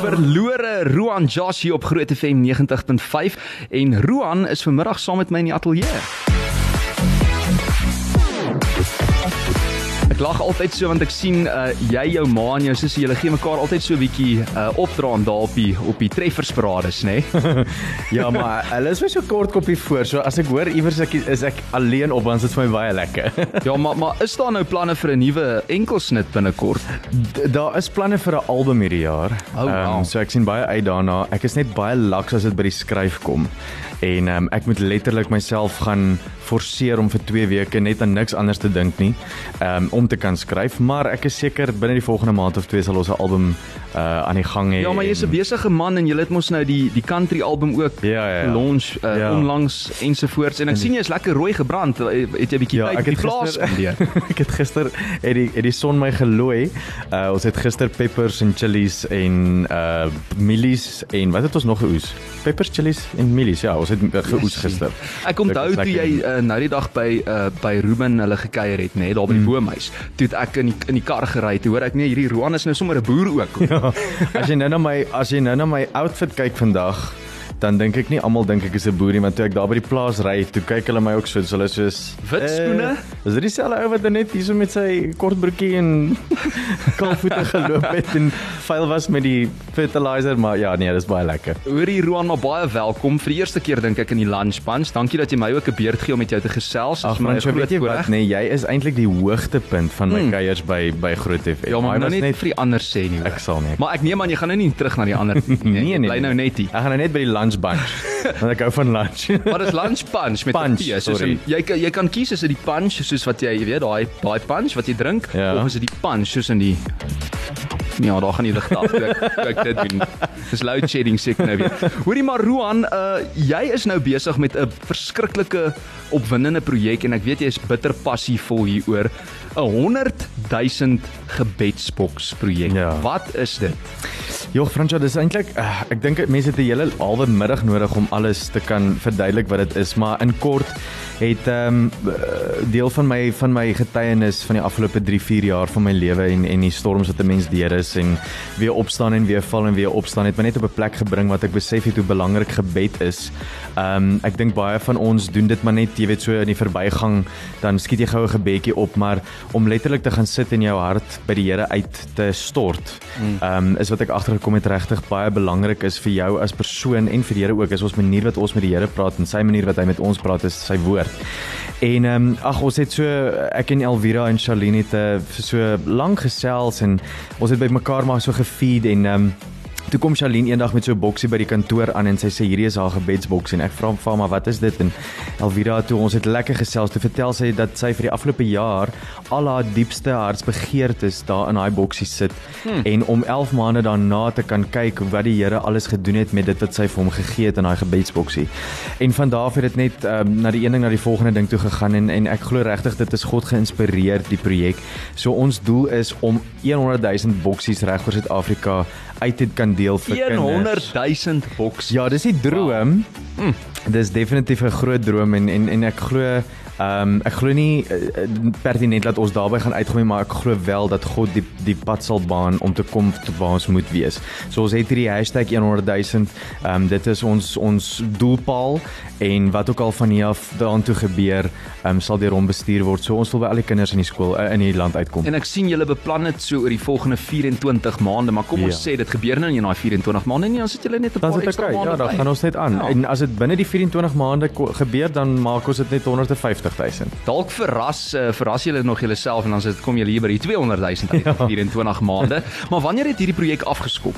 Verlore Roan Josh hier op Groot FM 90.5 en Roan is vanmiddag saam met my in die ateljee. Ek lag altyd so want ek sien uh, jy jou ma en jou sussie, julle gee mekaar altyd so 'n bietjie uh, opdraand daar op die op die treffersparades, nê? Nee? ja, maar hulle is my so kort koppie voor. So as ek hoor iewers ek is ek alleen op, dan is dit vir my baie lekker. ja, maar maar is daar nou planne vir 'n nuwe enkelsnit binnekort? Daar is planne vir 'n album hierdie jaar. Oh, wow. um, so ek sien baie uit daarna. Ek is net baie laks as dit by die skryf kom. En um, ek moet letterlik myself gaan forceer om vir 2 weke net aan niks anders te dink nie. Um, om te kan skryf, maar ek is seker binne die volgende maand of twee sal ons 'n album uh aan die gang hê. Ja, maar jy's 'n besige man en jy het mos nou die die country album ook ja, ja, ja. launch uh, ja. onlangs ensovoorts en ek sien jy is lekker rooi gebrand. Het jy 'n bietjie ja, tyd die plaas spandeer? ek het gister het die het die son my gelooi. Uh ons het gister peppers en chillies en uh mielies en wat het ons nog geoes? Peppers, chillies en mielies. Ja, ons het geoes gister. Ek onthou toe jy uh, nou die dag by uh by Ruben hulle gekuier het, nê, nee, daar by die mm. boomhuis. Toe ek in die in die kar gery, toe hoor ek nee, hierdie Roan is nou sommer 'n boer ook. Ja. As jy nou na my as jy nou na my outfit kyk vandag, dan dink ek nie almal dink ek is 'n boerie want toe ek daar by die plaas ry, toe kyk hulle my ook so, so hulle soos wit skoene. Eh, is dit dieselfde ou wat net hierso met sy kort broekie en kaalvoete geloop het en vuil was met die fertilizer, maar ja, nee, dis baie lekker. Hoorie Roan, maar baie welkom vir die eerste keer dink ek in die lunch punch. Dankie dat jy my ook 'n beurt gee om met jou te gesels. Ag man, jy weet jy wat, nee, jy is eintlik die hoogtepunt van my hmm. kuiers by by Groot FM. Ja, maar nou net, net vir die ander sê nie. Ek sal nie. Maar ek neem aan jy gaan nou nie terug na die ander nie. nee, nee, bly nou net hier. Ek gaan nou net by die lunch bunch. Want ek hou van lunch. Wat is lunch punch met punch, tee? Soos in, jy jy kan kies is dit die punch soos wat jy, jy weet, daai daai punch wat jy drink ja. of is dit die punch soos in die Ja, daar gaan jy lig af. Ek ek dit doen. Dis load shedding seker nou weer. Hoorie maar Roan, uh jy is nou besig met 'n verskriklike opwindende projek en ek weet jy is bitter passievol hieroor. 'n 100 000 gebedsboks projek. Ja. Wat is dit? Jog Fransjo, dis eintlik uh, ek dink mense het 'n hele halwe middag nodig om alles te kan verduidelik wat dit is, maar in kort het ehm um, deel van my van my getuienis van die afgelope 3, 4 jaar van my lewe en en die storms wat 'n mens deur is en weer opstaan en weer val en weer opstaan het my net op 'n plek gebring wat ek besef het hoe belangrik gebed is. Ehm um, ek dink baie van ons doen dit maar net, jy weet so in die verbygang, dan skiet jy gou 'n gebedjie op, maar om letterlik te gaan sit en jou hart by die Here uit te stort. Hmm. Ehm um, is wat ek agtergekom het regtig baie belangrik is vir jou as persoon en vir die Here ook is ons manier wat ons met die Here praat en sy manier wat hy met ons praat is sy woord. En ehm um, ag ons het so ek en Elvira en Charlene het uh, so lank gesels en ons het by mekaar maar so gefeed en ehm um, Toe kom Charlene eendag met so 'n boksie by die kantoor aan en sy sê hierdie is haar gebedsboks en ek vra haar wat is dit en Elvira toe ons het lekker gesels te vertel sy dat sy vir die afgelope jaar al haar diepste hartsbegeertes daar in daai boksie sit hmm. en om 11 maande daarna te kan kyk wat die Here alles gedoen het met dit wat sy vir hom gegee het in daai gebedsboksie. En van daar af het dit net um, na die een ding na die volgende ding toe gegaan en en ek glo regtig dit is God geïnspireer die projek. So ons doel is om 100 000 boksies reg oor Suid-Afrika uit te kan deel vir 100 000 boks. Ja, dis die droom. Wow. Mm. Dis definitief 'n groot droom en en en ek glo Ehm um, ek glo nie uh, pertinent dat ons daarbey gaan uitgooi maar ek glo wel dat God die die pad sal baan om te kom tot waar ons moet wees. So ons het hierdie hashtag 100 000. Ehm um, dit is ons ons doelpaal en wat ook al van hier af daartoe gebeur, um, sal deur hom bestuur word. So ons wil by al die kinders in die skool uh, in die land uitkom. En ek sien julle beplan dit so oor die volgende 24 maande, maar kom ons ja. sê dit gebeur nou in daai 24 maande nie, dan sit julle net 'n paar ekstra maande. Ja, dan gaan ons net aan. Ja. En as dit binne die 24 maande gebeur, dan maak ons dit net 150 200 000. Dalk verras uh, verras julle nog julleself en dan sit kom julle hier by die 200 000 uit ja. 24 maande. Maar wanneer het hierdie projek afgeskop?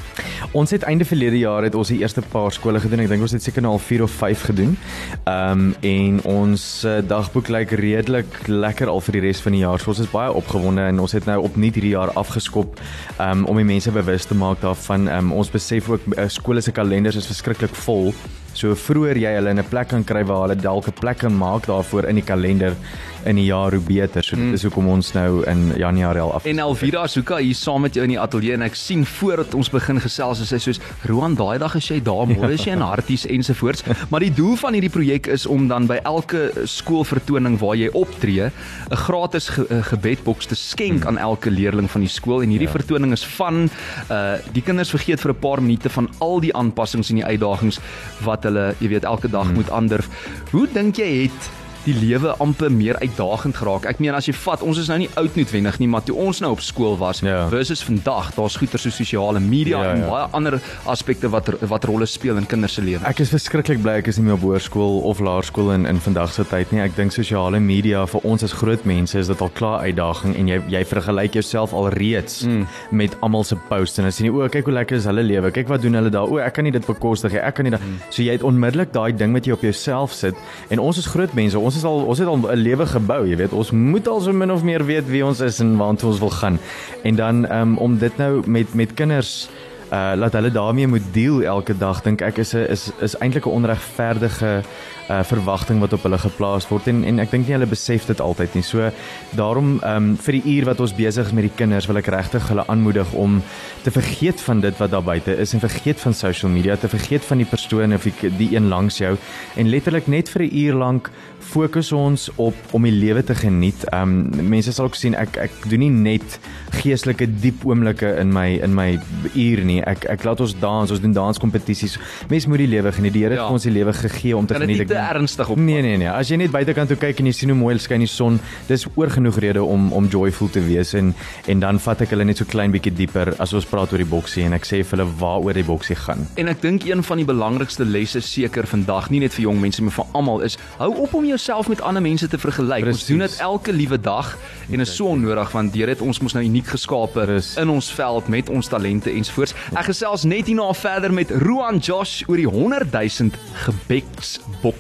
Ons het einde verlede jaar het ons die eerste paar skole gedoen. Ek dink ons het seker nou al 4 of 5 gedoen. Ehm um, en ons uh, dagboek lyk redelik lekker al vir die res van die jaar. So ons is baie opgewonde en ons het nou opnuut hierdie jaar afgeskop um, om die mense bewus te maak daarvan. Um, ons besef ook uh, skole se kalenders is verskriklik vol So vroeër jy hulle in 'n plek kan kry waar hulle dalk 'n plek kan maak daarvoor in die kalender in die jaar hoe beter. So dit mm. is hoekom ons nou in Januarie al af. En Elvira Suka hier saam met jou in die ateljee en ek sien voordat ons begin gesels is sy soos Roan daai dag is jy daar môre is jy in Harties ensovoorts. Maar die doel van hierdie projek is om dan by elke skoolvertoning waar jy optree 'n gratis ge gebedboks te skenk mm. aan elke leerling van die skool en hierdie ja. vertoning is van uh die kinders vergeet vir 'n paar minute van al die aanpassings en die uitdagings wat hulle, jy weet, elke dag mm. moet aandurf. Hoe dink jy het die lewe amper meer uitdagend geraak. Ek meen as jy vat, ons is nou nie oud noodwendig nie, maar toe ons nou op skool was ja. versus vandag, daar's goeie so sosiale media ja, en ja. baie ander aspekte wat wat rolle speel in kinders se lewens. Ek is verskriklik bly ek is nie meer op hoërskool of laerskool in in vandag se tyd nie. Ek dink sosiale media vir ons as groot mense is dit al klaar uitdaging en jy jy vergelyk jouself al reeds mm. met almal se posts en as jy nie o, kyk hoe lekker is hulle lewe. Kyk wat doen hulle daar. O, ek kan nie dit bekostig nie. Ek kan nie dat mm. so jy het onmiddellik daai ding wat jy op jouself sit en ons is groot mense. Ons ons is al ons het al 'n lewe gebou, jy weet. Ons moet al so min of meer weet wie ons is en waartoe ons wil gaan. En dan um, om dit nou met met kinders uh laat hulle daarmee moet deel elke dag dink ek is 'n is is eintlik 'n onregverdige uh verwagting wat op hulle geplaas word en en ek dink nie hulle besef dit altyd nie. So daarom ehm um, vir die uur wat ons besig is met die kinders wil ek regtig hulle aanmoedig om te vergeet van dit wat daar buite is en vergeet van social media, te vergeet van die persone of die, die een langs jou en letterlik net vir 'n uur lank fokus ons op om die lewe te geniet. Ehm um, mense sal ook sien ek ek doen nie net geestelike diep oomblikke in my in my uur nie. Ek ek laat ons dans, ons doen danskompetisies. Mense moet die lewe geniet. Die Here het ja. ons die lewe gegee om te geniet. Dit is ernstig op. Nee nee nee. As jy net buitekant toe kyk en jy sien hoe mooi skyn die son, dis oor genoeg rede om om joyful te wees en en dan vat ek hulle net so klein bietjie dieper as ons praat oor die boksie en ek sê vir hulle waaroor die boksie gaan. En ek dink een van die belangrikste lesse seker vandag, nie net vir jong mense maar vir almal is, hou op om jou jouself met ander mense te vergelyk. Ons doen dit elke liewe dag en is so onnodig want Here het ons mos nou uniek geskape in ons veld met ons talente ensvoorts. Ek gesels net hierna verder met Roan Josh oor die 100 000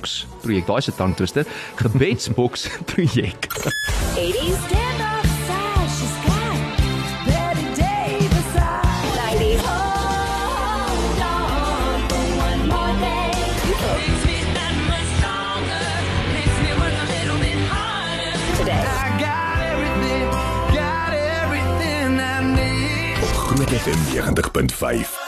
gebedsboks projek. Daai is 'n tandtwister. Gebedsboks projek. 80s FM 90.5.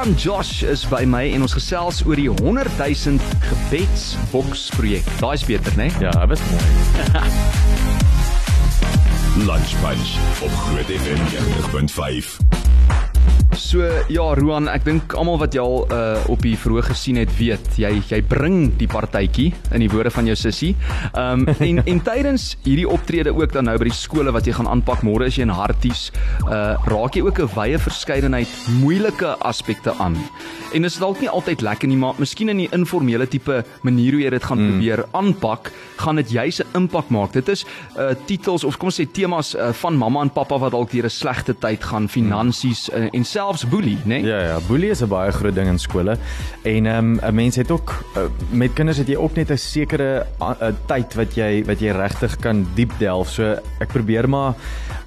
Ruan Josh is by my en ons gesels oor die 100 000 gebedsboks projek. Daai's beter, né? Nee? Ja, dit was mooi. Lunch Bunch op Groot FM 90.5. So ja, Roan, ek dink almal wat jy al uh, op die vroeg gesien het, weet jy jy bring die partytjie in die woorde van jou sussie. Ehm um, en en tydens hierdie optrede ook dan nou by die skole wat jy gaan aanpak môre is jy in Harties, uh raak jy ook 'n wye verskeidenheid moeilike aspekte aan. En dit is dalk nie altyd lekker nie, maar miskien in die informele tipe manier hoe jy dit gaan mm. probeer aanpak, gaan dit juis 'n impak maak. Dit is uh titels of kom ons sê temas uh, van mamma en pappa wat dalk deur 'n slegte tyd gaan, finansies uh, en selfs boelie, né? Nee? Ja ja, boelie is 'n baie groot ding in skole. En ehm um, 'n mens het ook uh, met kinders het jy ook net 'n sekere uh, tyd wat jy wat jy regtig kan diep delf. So ek probeer maar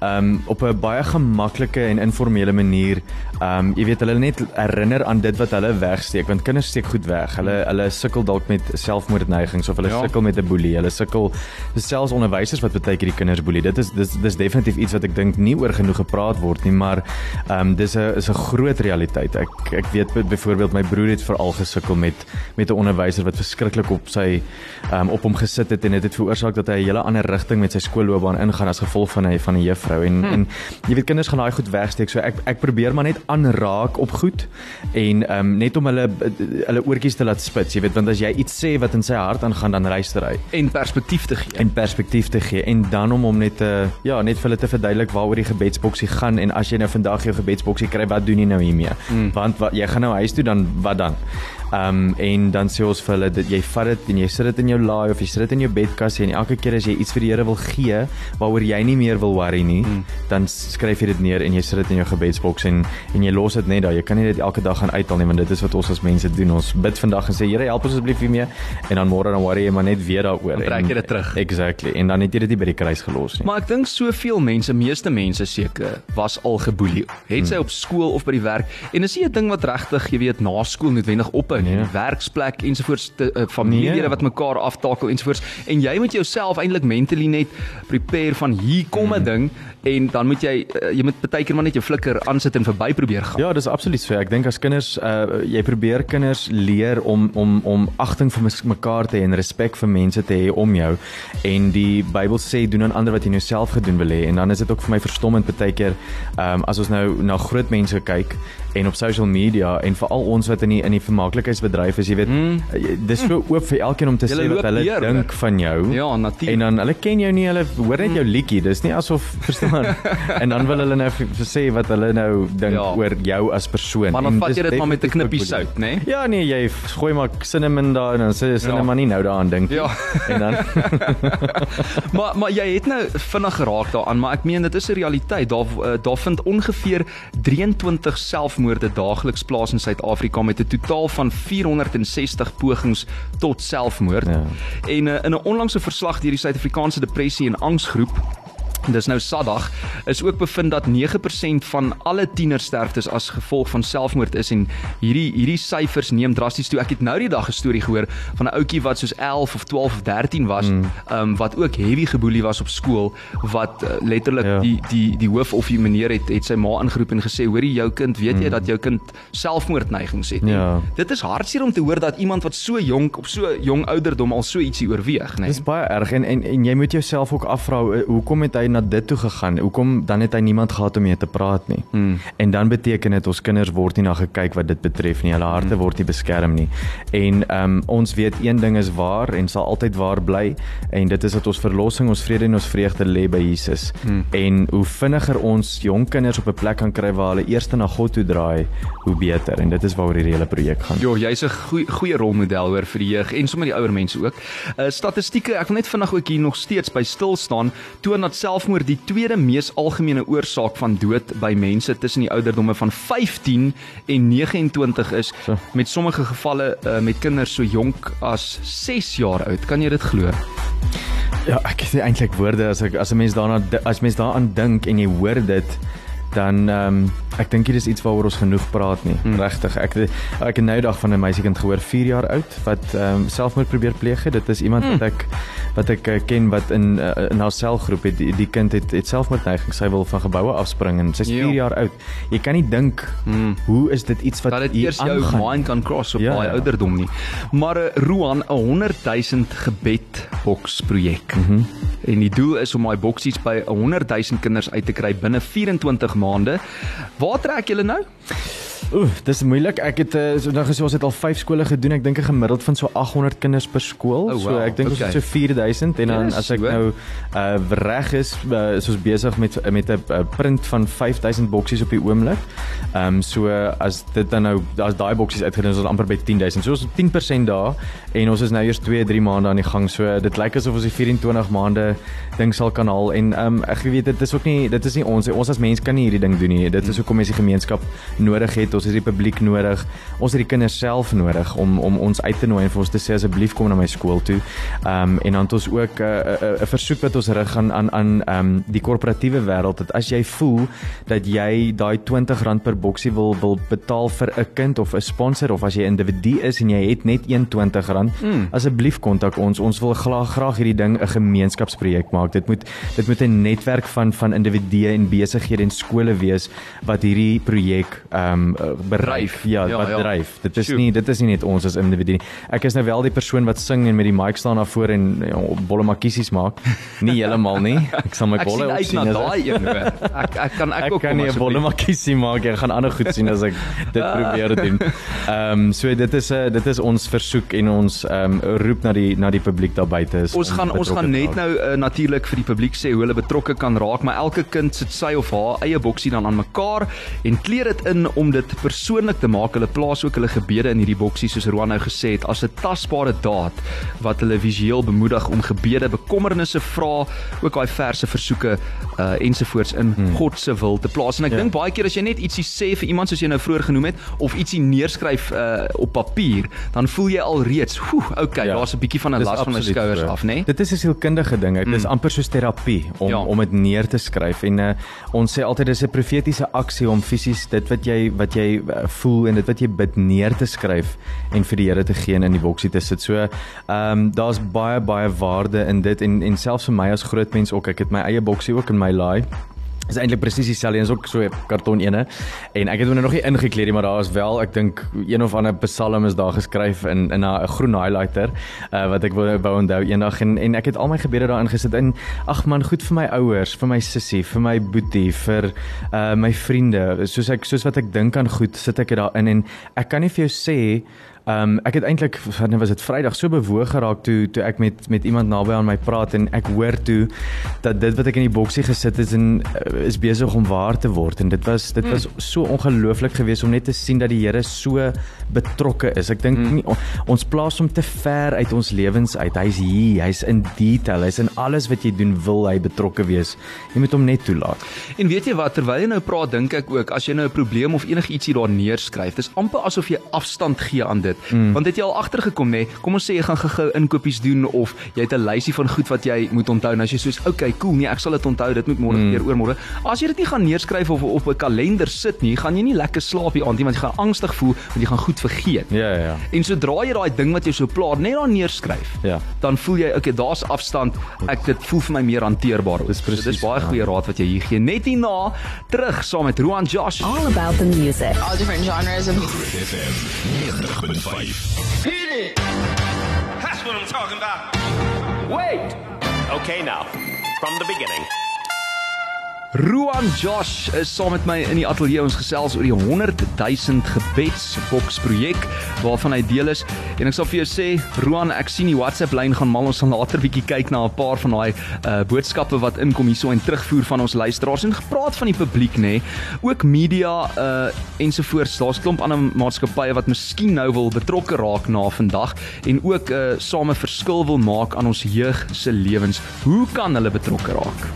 ehm um, op 'n baie gemaklike en informele manier ehm um, jy weet hulle net herinner aan dit wat hulle wegsteek want kinders steek goed weg. Hulle hulle sukkel dalk met selfmoordneigings of hulle ja. sukkel met 'n boelie. Hulle sukkel selfs onderwysers wat baie keer die kinders boelie. Dit is dis dis definitief iets wat ek dink nie oor genoeg gepraat word nie, maar ehm um, dis 'n is 'n groot realiteit. Ek ek weet byvoorbeeld my broer het veral gesukkel met met 'n onderwyser wat verskriklik op sy ehm um, op hom gesit het en dit het, het veroorsaak dat hy 'n hele ander rigting met sy skoolloopbaan ingaan as gevolg van hy van 'n juffrou en hmm. en jy weet kinders gaan daai goed wegsteek. So ek ek probeer maar net aanraak op goed en ehm um, net om hulle hulle oortjies te laat spits, jy weet, want as jy iets sê wat in sy hart aangaan, dan luister hy en perspektief te gee. En perspektief te gee en dan om hom net te ja, net vir hulle te verduidelik waaroor die gebedsboksie gaan en as jy nou vandag jou gebedsboksie kry, wat doen jy nou hiermee? Mm. Want wat jy gaan nou huis toe dan wat dan? Ehm um, en dan sê ons vir hulle dat jy vat dit en jy sit dit in jou laai of jy sit dit in jou bedkas en elke keer as jy iets vir die Here wil gee waaroor jy nie meer wil worry nie, hmm. dan skryf jy dit neer en jy sit dit in jou gebedsboks en en jy los dit net daar. Jy kan nie dit elke dag gaan uithaal nie want dit is wat ons as mense doen. Ons bid vandag en sê Here help ons asseblief hiermee en dan môre dan worry jy maar net weer daaroor. Dan trek jy dit terug. Exactly. En dan het jy dit nie by die kruis gelos nie. Maar ek dink soveel mense, meeste mense seker, was al geboelie. Het sy hmm. op skool of by die werk en is nie 'n ding wat regtig, jy weet, na skool noodwendig ophou nie. Nee. Werksplek ensovoorts te uh, familielede nee. wat mekaar aftakel ensovoorts en jy moet jouself eintlik mentally net prepare van hier kom 'n hmm. ding en dan moet jy uh, jy moet baie keer maar net jou flikker aansit en verby probeer gaan. Ja, dis absoluut so. Ek dink as kinders uh jy probeer kinders leer om om om agting vir mekaar te hê en respek vir mense te hê om jou en die Bybel sê doen aan ander wat jy nou self gedoen wil hê en dan is dit ook vir my verstommend baie keer um as ons nou na groot mense kyk en op social media en veral ons wat in die in die vermaaklikheidsbedryf is, jy weet, mm. dis so oop vir elkeen om te sê wat hulle dink van jou. Ja, natuurlik. En dan hulle ken jou nie, hulle hoor net jou liedjie. Dis nie asof verstaan. En dan wil hulle nou sê wat hulle nou dink ja. oor jou as persoon. Maar dan vat jy dit maar met 'n knippie sout, né? Nee? Ja, nee, jy gooi maar cinnamon daar en dan sê jy cinnamon ja. nie nou daaraan dink nie. Ja. en dan Maar maar jy het nou vinnig geraak daaraan, maar ek meen dit is 'n realiteit. Daar uh, daar vind ongeveer 23 self selfmoorde daagliks plaas in Suid-Afrika met 'n totaal van 460 pogings tot selfmoord. Ja. En uh, in 'n onlangse verslag deur die Suid-Afrikaanse Depressie en Angsgroep Dis nou Saterdag is ook bevind dat 9% van alle tienersterftes as gevolg van selfmoord is en hierdie hierdie syfers neem drasties toe. Ek het nou die dag 'n storie gehoor van 'n ouetjie wat soos 11 of 12 of 13 was, mm. um, wat ook heavy geboelie was op skool wat uh, letterlik ja. die die die hoof of die meneer het het sy ma ingeroep en gesê: "Hoorie jou kind, weet jy mm. dat jou kind selfmoordneigings het?" Ja. Dit is hartseer om te hoor dat iemand wat so jonk op so jong ouderdom al so ietsie oorweeg, né? Nee. Dis baie erg en, en en jy moet jouself ook afvra hoekom het hy na dit toe gegaan. Hoekom dan het hy niemand gehad om mee te praat nie? Mm. En dan beteken dit ons kinders word nie na gekyk wat dit betref nie. Hulle harte mm. word nie beskerm nie. En ehm um, ons weet een ding is waar en sal altyd waar bly en dit is dat ons verlossing, ons vrede en ons vreugde lê by Jesus. Mm. En hoe vinniger ons jong kinders op 'n plek kan kry waar hulle eers na God toe draai, hoe beter. En dit is waaroor hierdie hele projek gaan. Jo, jy's 'n goeie goeie rolmodel hoor vir die jeug en sommer die ouer mense ook. Uh statistieke, ek wil net vinnig ook hier nog steeds by stil staan, toon dat selfmoord die tweede mees algemene oorsaak van dood by mense tussen die ouderdomme van 15 en 29 is so. met sommige gevalle uh, met kinders so jonk as 6 jaar oud. Kan jy dit glo? Ja, ek sê eintlik woorde as ek as 'n mens daarna as mens daaraan dink en jy hoor dit dan ehm um, ek dink dit is iets waaroor ons genoeg praat nie. Hmm. Regtig. Ek ek het nou dag van 'n meisiekind gehoor 4 jaar oud wat ehm um, selfmoord probeer pleeg het. Dit is iemand hmm. wat ek wat ek uh, ken wat in uh, in haar selgroep het die, die kind het het selfmoordneiging. Sy wil van geboue afspring en sy's 4 jaar oud. Jy kan nie dink hmm. hoe is dit iets wat dat dit eers jou mind kan cross op ja, baie ja. ouderdom nie. Maar uh, Roan 'n 100 000 gebed boks projek. Mm -hmm. En die doel is om daai boksies by 100 000 kinders uit te kry binne 24 maande. Waar trek julle nou? Ooh, dis moeilik. Ek het uh, so nou gesê ons het al 5 skole gedoen. Ek dink 'n gemiddeld van so 800 kinders per skool. Oh, wow. So ek dink okay. ons het so 4000 en dan yes, as ek so. nou uh reg is, uh, is ons besig met met 'n uh, print van 5000 boksies op die oomblik. Ehm um, so as dit dan nou as daai boksies uitgedoen is ons amper by 10000. So ons 10% daar en ons is nou eers 2, 3 maande aan die gang. So dit lyk asof ons die 24 maande ding sal kan haal en ehm um, ek weet dit is ook nie dit is nie ons ons as mens kan nie hierdie ding doen nie. Dit is hoekom ons die gemeenskap nodig het. Ons het die publiek nodig. Ons het die kinders self nodig om om ons uit te nooi en vir ons te sê asseblief kom na my skool toe. Ehm um, en dan het ons ook 'n uh, 'n uh, uh, versoek wat ons rig aan aan aan ehm um, die korporatiewe wêreld dat as jy voel dat jy daai R20 per boksie wil wil betaal vir 'n kind of 'n sponsor of as jy 'n individu is en jy het net R20, mm. asseblief kontak ons. Ons wil graag graag hierdie ding 'n gemeenskapsprojek maak. Dit moet dit moet 'n netwerk van van individue en besighede en skole wees wat hierdie projek ehm um, bedryf ja, ja wat ja. dryf. Dit is Shoot. nie dit is nie net ons as individu nie. Ek is nou wel die persoon wat sing en met die mic staan daar voor en ja, bolle makkiesies maak. Nie heeltemal nie. Ek sal my bolle op sien as daai een ek ek kan ek, ek ook kan nie 'n bolle makkiesie maak. Ek gaan ander goed sien as ek dit probeer doen. Ehm um, so dit is 'n dit is ons versoek en ons ehm um, roep na die na die publiek daar buite is ons gaan ons gaan net nou uh, natuurlik vir die publiek sê hoe hulle betrokke kan raak maar elke kind sit sy of haar eie boksie dan aan mekaar en kleer dit in om dit persoonlik te maak. Hulle plaas ook hulle gebede in hierdie boksie soos Roan nou gesê het as 'n tasbare daad wat hulle visueel bemoedig om gebede, bekommernisse, vra, ook daai verse versoeke uh ensovoorts in hmm. God se wil te plaas. En ek ja. dink baie keer as jy net ietsie sê vir iemand soos jy nou vroeër genoem het of ietsie neerskryf uh op papier, dan voel jy al reeds, "Oeh, okay, ja. daar's 'n bietjie van 'n las van my skouers af, né?" Nee? Dit is 'n sielkundige ding. Dit mm. is amper soos terapie om ja. om dit neer te skryf en uh, ons sê altyd dis 'n profetiese aksie om fisies dit wat jy wat jy uh, voel en dit wat jy bid neer te skryf en vir die Here te gee in die boksie te sit. So, ehm um, daar's baie baie waarde in dit en en selfs vir my as groot mens ook. Ek het my eie boksie ook in my laai is eintlik presies dieselfde eens ook so 'n karton ene. En ek het hom nog nie ingekleed nie maar daar is wel ek dink een of ander psalm is daar geskryf in in 'n groen highlighter uh, wat ek wou wou onthou eendag. En en ek het al my gebede daarin gesit en ag man goed vir my ouers vir my sussie vir my boetie vir uh, my vriende. Soos ek soos wat ek dink aan goed sit ek dit daarin en ek kan nie vir jou sê Ehm um, ek het eintlik wanneer was dit Vrydag so bewoog geraak toe toe ek met met iemand naby aan my praat en ek hoor toe dat dit wat ek in die boksie gesit het en uh, is besig om waar te word en dit was dit was mm. so ongelooflik geweest om net te sien dat die Here so betrokke is. Ek dink mm. ons plaas hom te ver uit ons lewens uit. Hy's hier, hy's in detail, hy's in alles wat jy doen wil hy betrokke wees. Jy moet hom net toelaat. En weet jy wat terwyl jy nou praat dink ek ook as jy nou 'n probleem of enigiets hier daar neerskryf, dis amper asof jy afstand gee aan dit dit. Mm. Want het jy al agtergekom nê? Nee, kom ons sê jy gaan gou-gou inkopies doen of jy het 'n lysie van goed wat jy moet onthou. Nou as jy soos, "Oké, okay, cool, nee, ek sal dit onthou. Dit moet môre mm. gebeur, oormôre." As jy dit nie gaan neerskryf of op 'n kalender sit nie, gaan jy nie lekker slaap die aand nie want jy gaan angstig voel want jy gaan goed vergeet. Ja, ja, ja. En sodra jy daai ding wat jy so pla net daar neerskryf, ja. dan voel jy, "Okay, daar's afstand. Ek dit voel vir my meer hanteerbaar." Dis presies. So, dis baie ja. goeie raad wat jy hier gee. Net hierna terug saam met Roan Josh. All about the music. All different genres of FM 90.5. Hit it! That's what I'm talking about. Wait! Okay, now, from the beginning. Ruan Josh is saam met my in die ateljee. Ons gesels oor die 100 000 gebedsboks projek waarvan hy deel is. En ek sal vir jou sê Ruan ek sien die WhatsApp lyn gaan mal ons gaan later bietjie kyk na 'n paar van daai uh, boodskappe wat inkom hierso en terugvoer van ons luisteraars en gepraat van die publiek nê. Ook media uh, ensovoorts. Daar's klomp ander maatskappye wat miskien nou wil betrokke raak na vandag en ook uh, same verskil wil maak aan ons jeug se lewens. Hoe kan hulle betrokke raak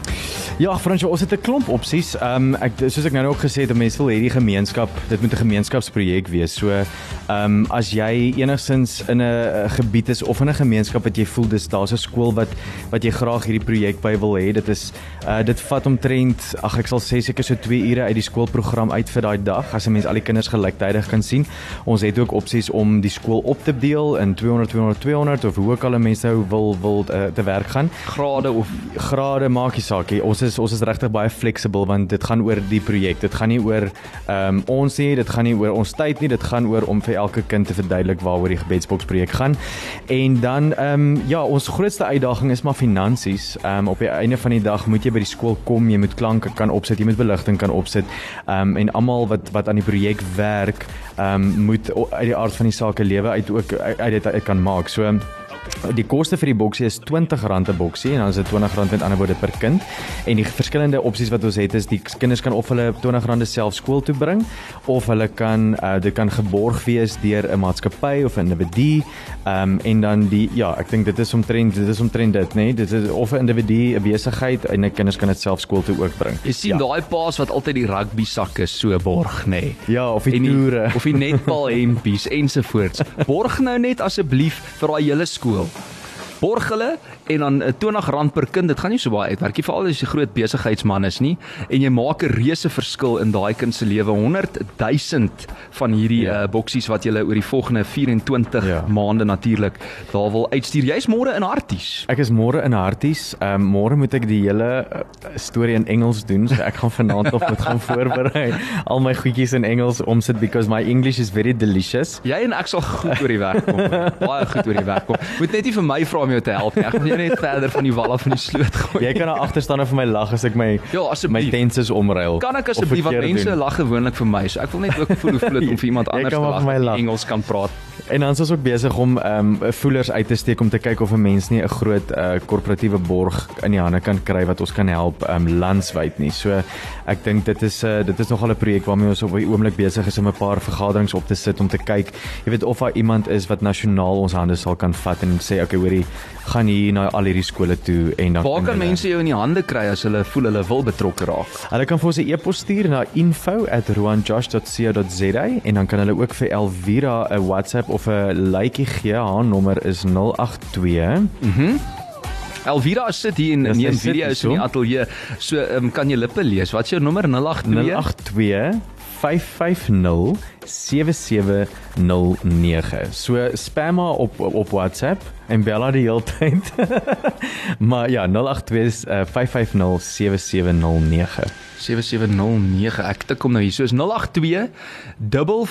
Ja, Fransjo, ons het 'n klomp opsies. Ehm um, ek soos ek nou ook gesê het, mense wil hierdie gemeenskap, dit moet 'n gemeenskapsprojek wees. So ehm um, as jy enigsins in 'n gebied is of in 'n gemeenskap wat jy voel dis daar's 'n skool wat wat jy graag hierdie projek by wil hê, dit is uh dit vat omtrent, ag ek sal sê seker so 2 ure uit die skoolprogram uit vir daai dag as 'n mens al die kinders gelyktydig kan sien. Ons het ook opsies om die skool op te deel in 200 200 200 of hoe ook al mense nou wil wil uh, te werk gaan. Grade of grade maak nie saak nie. Ons is ons is regtig baie flexible want dit gaan oor die projek. Dit gaan nie oor ehm um, ons nie, dit gaan nie oor ons tyd nie, dit gaan oor om vir elke kind te verduidelik waaroor die gebedsboks projek gaan. En dan ehm um, ja, ons grootste uitdaging is maar finansies. Ehm um, op die einde van die dag moet jy by die skool kom, jy moet klanke kan opsit, jy moet beligting kan opsit. Ehm um, en almal wat wat aan die projek werk, ehm um, moet uit die aard van die saak lewe uit ook uit dit kan maak. So Die koste vir die boksie is R20 'n boksie en dan is dit R20 met ander woorde per kind. En die verskillende opsies wat ons het is die kinders kan of hulle R20 self skool toe bring of hulle kan uh, dit kan geborg wees deur 'n maatskappy of 'n individu. Ehm um, en dan die ja, ek dink dit is omtrent dit is omtrent dit, nê? Nee? Dit is of 'n individu, 'n besigheid en die kinders kan dit self skool toe ook bring. Jy sien ja. daai paas wat altyd die rugby sakke so borg, nê? Nee? Ja, of die toere, of die netbal hempies ensovoorts. Borg nou net asseblief vir daai hele skool skool. Borg hulle en dan R20 per kind. Dit gaan nie so baie uitwerk nie, veral as jy 'n groot besigheidsman is nie en jy maak 'n reuse verskil in daai kind se lewe. 100 000 van hierdie ja. uh, boksies wat jy oor die volgende 24 ja. maande natuurlik daar wil uitstuur. Jy's môre in Harties. Ek is môre in Harties. Ehm um, môre moet ek die hele uh, storie in Engels doen. So ek gaan vanaand of moet gaan voorberei al my goedjies in Engels omsit because my English is very delicious. Jy en ek sal goed oor die weg kom. Baie goed oor die weg kom. Moet net nie vir my vra om jou te help nie. Ek gaan net verder van die wal af van die sloot gooi. Jy kan daar agter staan en vir my lag as ek my Ja, my tenses omruil. Kan ek asseblief want mense lag gewoonlik vir my. So ek wil net ook voel hoe voel dit om vir iemand anders te lag wat Engels kan praat. En dan is ons ook besig om ehm um, voelers uit te steek om te kyk of 'n mens nie 'n groot uh, korporatiewe borg in die hande kan kry wat ons kan help ehm um, landwyd nie. So ek dink dit is uh, dit is nogal 'n projek waarmee ons op die oomblik besig is om 'n paar vergaderings op te sit om te kyk, jy weet of daar iemand is wat nasionaal ons hande sal kan vat en sê okay, hoorie, gaan hier na al hierdie skole toe en dan Waar kan mense jou in die hande kry as hulle voel hulle wil betrokke raak? Hulle kan vir ons 'n e-pos stuur na info@roanjosh.co.za en dan kan hulle ook vir Elvira 'n WhatsApp of 'n likeie gee. Haar nommer is 082 Elvira sit hier en Dis neem sy sit video's in die ateljee. So um, kan jy lippe lees. Wat is jou nommer 082? 082 550 7709. So spam haar op op WhatsApp en bel haar die hele tyd. maar ja, 082 uh, 550 7709. 7709. Ek tik hom nou hier. So is 082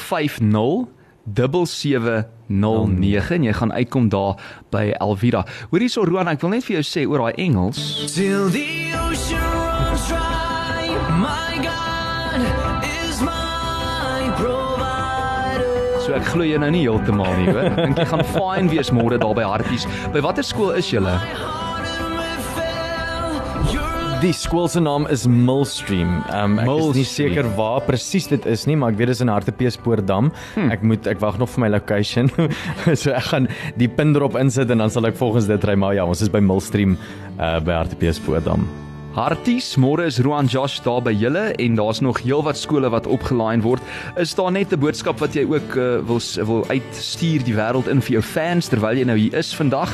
550 7709 en jy gaan uitkom daar by Elvira. Hoor hierso Roan, ek wil net vir jou sê oor daai Engels. Till the ocean runs dry, my God is my provider. So ek glo jy nou nie heeltemal nie, hoor. Ek dink jy gaan fyn wees môre daar by Harties. By watter skool is julle? Die skool se naam is Millstream. Um, ek is nie seker waar presies dit is nie, maar ek weet dit is in Hartbeespoortdam. Hmm. Ek moet ek wag nog vir my location. so ek gaan die pin erop insit en dan sal ek volgens dit ry, maar ja, ons is by Millstream uh, by Hartbeespoortdam. Harties, môre is Roan Josh daar by julle en daar's nog heelwat skole wat opgelaai word. Is daar net 'n boodskap wat jy ook uh, wil wil uitstuur die wêreld in vir jou fans terwyl jy nou hier is vandag?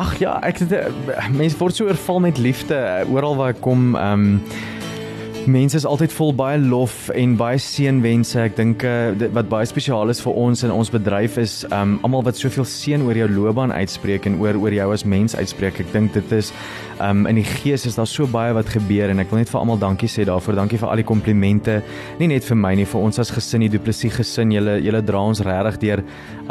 Ag ja, ek uh, mense word so oorval met liefde uh, oral waar ek kom. Um Mense is altyd vol baie lof en baie seënwense. Ek dink uh, wat baie spesiaal is vir ons in ons bedryf is um almal wat soveel seën oor jou loopbaan uitspreek en oor oor jou as mens uitspreek. Ek dink dit is um in die gees is daar so baie wat gebeur en ek wil net vir almal dankie sê daarvoor. Dankie vir al die komplimente. Nie net vir my nie, vir ons as gesin, die Duplessis gesin. Julle julle dra ons regtig deur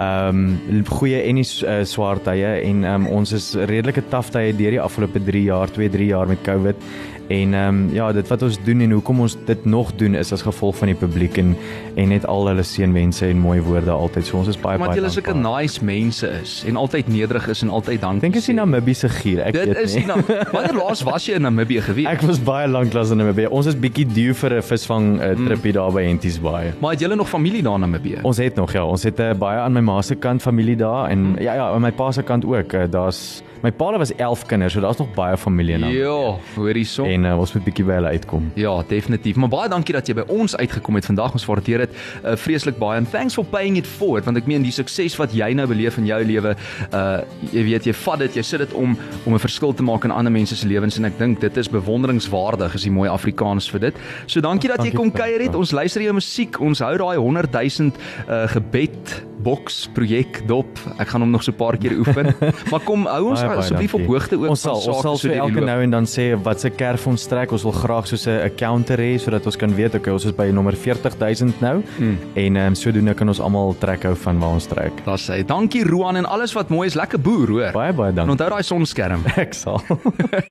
um goeie en die uh, swaar tye en um ons is redelike taaf tye deur die afgelope 3 jaar, 2, 3 jaar met COVID. En ehm um, ja, dit wat ons doen en hoekom ons dit nog doen is as gevolg van die publiek en en net al hulle seënwense en mooi woorde altyd. So ons is baie Want baie julle sulke dankbaar. nice mense is en altyd nederig is en altyd dankie. Ek dink is die sê. Namibië se gier. Ek Dit weet is nie. nie. Nou, wanneer laas was jy in Namibië gewees? Ek was baie lank lank in Namibië. Ons is bietjie due vir 'n visvang uh, tripie daar by Henties Baai. maar het julle nog familie daar in Namibië? Ons het nog ja, ons het uh, baie aan my ma se kant familie daar en ja ja, aan my pa se kant ook. Uh, daar's my pa was 11 kinders, so daar's nog baie familie Namibië. Ja, hoor hierso. En uh, ons moet bietjie by hulle uitkom. Ja, definitief. Maar baie dankie dat jy by ons uitgekom het vandag. Ons waardeer dit uh, vreeslik baie. And thanks for paying it forward want ek meen die sukses wat jy nou beleef in jou lewe, uh jy weet jy vat dit, jy sit dit om om 'n verskil te maak in ander mense se lewens en ek dink dit is bewonderingswaardig is die mooi Afrikaans vir dit. So dankie dat jy Dankie, kom kuier het. Ons luister jou musiek. Ons hou daai 100 000 uh gebed boks projek dop. Ek gaan hom nog so 'n paar keer oefen. maar kom hou ons asseblief op hoogte ook ons sal, van ons sal sake so elke nou en dan sê wat se kerf ons trek. Ons wil graag soos 'n counter hê sodat ons kan weet okay, ons is by nommer 40000 nou Hmm. en ehm um, sodoende kan ons almal trek hou van waar ons trek. Daar sê dankie Roan en alles wat mooi is. Lekker boer, hoor. Baie baie En dankie. onthou daai sonskerm. Ek sal.